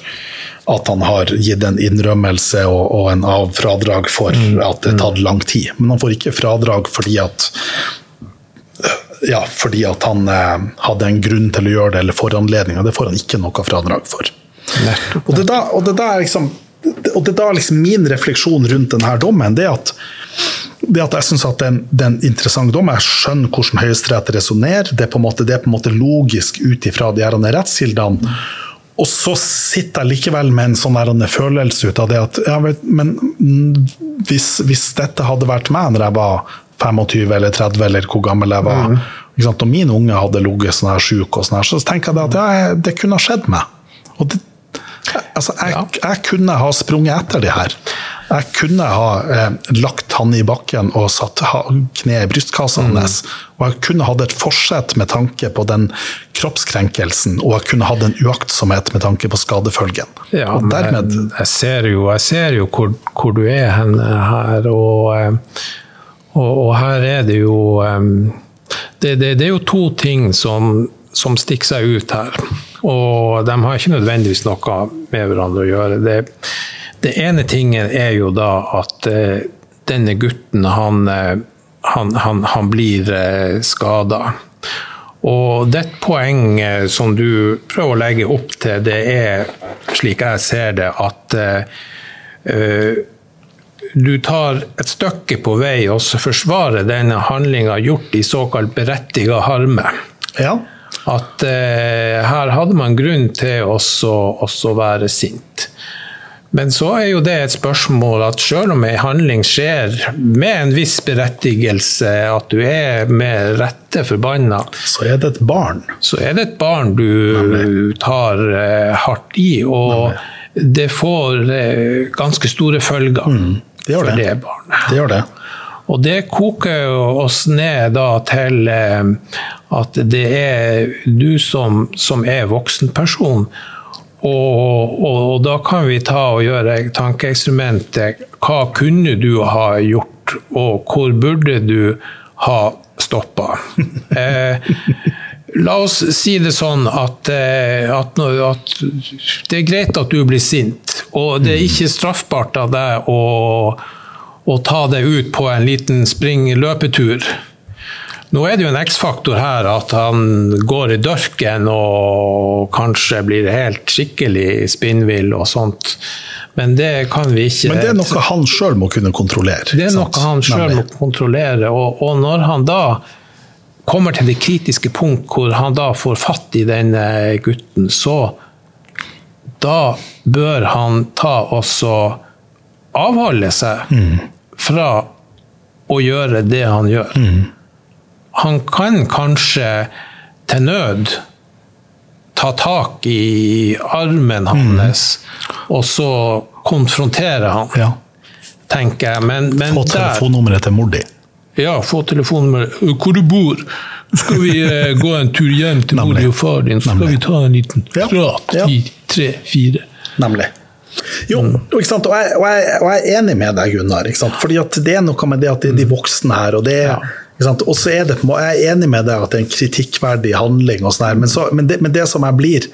at han har gitt en innrømmelse og, og en av fradrag for at det har tatt lang tid. Men han får ikke fradrag fordi at ja, fordi at han eh, hadde en grunn til å gjøre det, eller foranledning, og det får han ikke noe fradrag for. Og det da, og det er da liksom, og det er da liksom min refleksjon rundt denne dommen, det er at, det at jeg syns det er en, det er en interessant dom. Jeg skjønner hvordan Høyesterett resonnerer. Det, på en måte- det er på en måte logisk ut ifra de her rettskildene. Og så sitter jeg likevel med en sånn her følelse ut av det at ja, men mm, hvis, hvis dette hadde vært meg når jeg var 25 eller 30 eller hvor gammel jeg var, ikke sant? og min unge hadde ligget sånn her sjuk, og sånn her, så tenker jeg at ja, det kunne ha skjedd meg. Og det, altså, jeg, jeg kunne ha sprunget etter de her. Jeg kunne ha eh, lagt han i bakken og satt kneet kne i brystkassa hans. Og jeg kunne hatt et forsett med tanke på den kroppskrenkelsen, og jeg kunne hatt en uaktsomhet med tanke på skadefølgen. Ja, og dermed men jeg ser jo, jeg ser jo hvor, hvor du er hen her, og, eh, og, og her er det jo um, det, det, det er jo to ting som, som stikker seg ut her. Og de har ikke nødvendigvis noe med hverandre å gjøre. Det, Det ene tingen er jo da at eh, denne gutten, han, eh, han, han, han blir eh, skada. Og det poenget som du prøver å legge opp til, det er, slik jeg ser det, at eh, du tar et stykke på vei og forsvarer denne handlinga gjort i såkalt berettiga harme. Ja. At eh, her hadde man grunn til å være sint. Men så er jo det et spørsmål at selv om en handling skjer med en viss berettigelse, at du er med rette forbanna Så er det et barn. Så er det et barn du tar eh, hardt i, og Nei. det får eh, ganske store følger mm, det for det. det barnet. Det gjør det. Og det koker oss ned til uh, at det er du som, som er voksenperson og, og, og, da kan vi ta og gjøre tankeeksperimentet. Hva kunne du ha gjort, og hvor burde du ha stoppa? *laughs* eh, la oss si det sånn at, eh, at, at, det er greit at du blir sint, og det er ikke straffbart av deg å, å ta det ut på en liten spring-løpetur. Nå er det jo en X-faktor her at han går i dørken og kanskje blir helt skikkelig spinnvill og sånt. Men det kan vi ikke Men det er noe han sjøl må kunne kontrollere? Det er noe han sjøl må kontrollere. Og, og, når han da kommer til det kritiske punkt hvor han da får fatt i denne gutten, så da bør han ta også avholde seg mm. Fra å gjøre det han gjør. Mm han kan kanskje til nød ta tak i armen hans, mm. og så konfrontere han, ja. tenker jeg. Men, men få telefonnummeret til mor di. Ja, få telefonnummeret. Hvor du bor. Skal vi uh, *laughs* gå en tur hjem til mor og far din, så skal vi ta en liten prat ja. i tre, fire. Nemlig. Jo, og, jeg, og, jeg, og, jeg, er enig med deg, Gunnar. Fordi det er noe med det at det er de voksne her. og det er og så er det, Jeg er enig med deg at det er en kritikkverdig handling, og sånn men, men, det, men, det, som jeg blir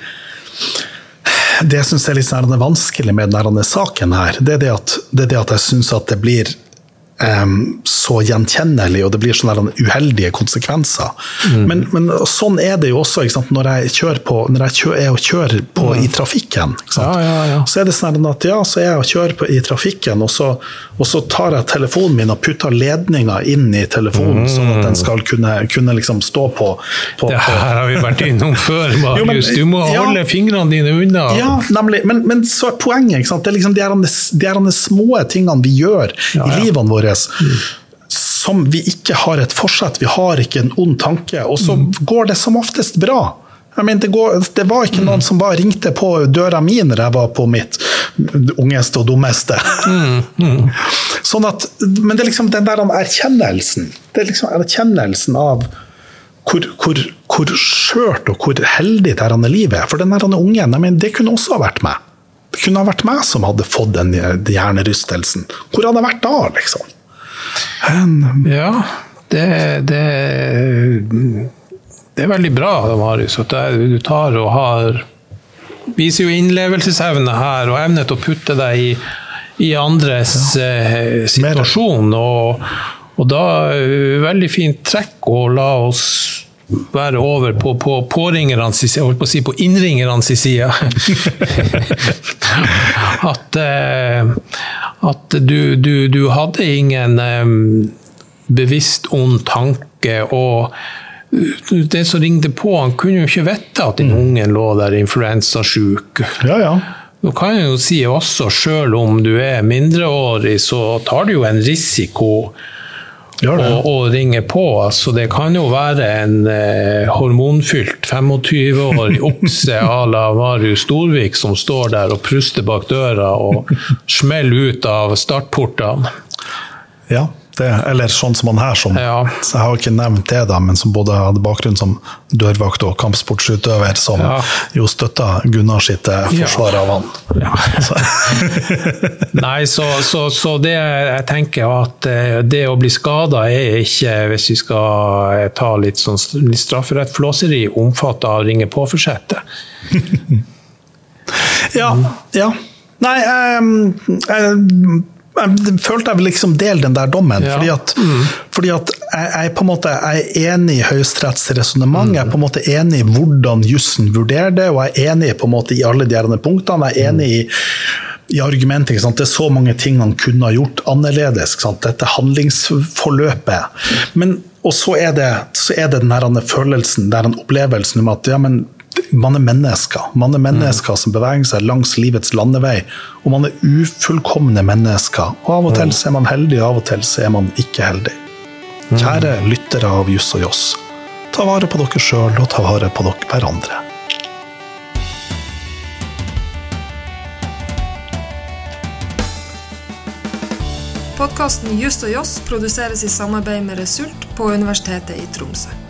Det jeg syns er litt sånn vanskelig med denne saken, her, det er det at, det er det at jeg syns at det blir um, så gjenkjennelig, og det blir sånne uheldige konsekvenser. Mm. Men, men, sånn er det jo også når jeg kjører på, når jeg kjører, er og kjører på mm. i trafikken. Ja, ja, ja. Så er det sånn at ja, så er jeg og kjører på, i trafikken, og så, og så, tar jeg telefonen min og putter ledninga inn i telefonen, mm. sånn at den skal kunne, kunne liksom stå på, på Det her har vi vært innom *laughs* før, Marius. du må holde fingrene dine unna. Ja, nemlig. Men, men så er poenget det er liksom de, de små tingene vi gjør i livene våre våre som vi ikke har et forsett, vi har ikke en ond tanke. Og så mm. går det som oftest bra. Mener, det, går, det, var ikke noen som bare ringte på døra mi når jeg var på mitt ungeste og dummeste. Mm, mm. Sånn at, men det er liksom den der erkjennelsen. Det er liksom erkjennelsen av hvor, hvor, hvor skjørt og hvor heldig det her livet er. For den der ungen, mener, det kunne også ha vært meg. Kunne ha vært meg som hadde fått den hjernerystelsen. Hvor hadde jeg vært da, liksom? Ja, det, det, det er veldig bra, Marius, at du tar og har Viser jo innlevelsesevne her, og evne til å putte deg i, i andres ja. eh, situasjon. Og, og da uh, veldig fint trekk å la oss være over på, på påringernes side, holdt på å si på innringernes side. *laughs* at, eh, at du, du, du, hadde ingen um, bevisst ond tanke. og det som ringte på, han kunne jo ikke vite at den mm. ungen lå der influensasjuk. Ja, ja. Nå kan jeg jo si også, selv om du er mindreårig, så tar du jo en risiko og, og ringer på. Altså, det kan jo være en eh, hormonfylt 25-årig okse *laughs* à la Marius Storvik som står der og pruster bak døra og smeller ut av startportene. Ja. Det, eller sånn som han her, som ja. jeg har ikke nevnt det, da, men som både hadde bakgrunn som dørvakt og kampsportsutøver, som ja. jo støtta Gunnar sitt eh, forsvar av han. Ja. *laughs* Nei, så, så, så, det jeg tenker at eh, det å bli skada er ikke, hvis vi skal eh, ta litt sånn strafferettflåseri, omfatta av ringe på-forsettet. *laughs* ja, ja. Nei, jeg, jeg, jeg følte jeg vil liksom dele den der dommen. Ja. Fordi at, fordi at jeg, jeg, på en måte, er enig i Høyesteretts resonnement. Jeg er på en måte enig i hvordan jussen vurderer det, og jeg er enig på en måte i alle de her punktene. Jeg er enig i i argumentet. Det er så mange ting han kunne ha gjort annerledes. Dette handlingsforløpet. Men, og så er det, så er det den her følelsen, den opplevelsen om at ja, men man er mennesker. Man er mennesker som beveger seg langs livets landevei. Og man er ufullkomne mennesker. Og av og til så er man heldig, og av og til så er man ikke heldig. Kjære lyttere av Juss og Joss. Ta vare på dere sjøl, og ta vare på dere hverandre. Podkasten Just og Joss produseres i samarbeid med Result på Universitetet i Tromsø.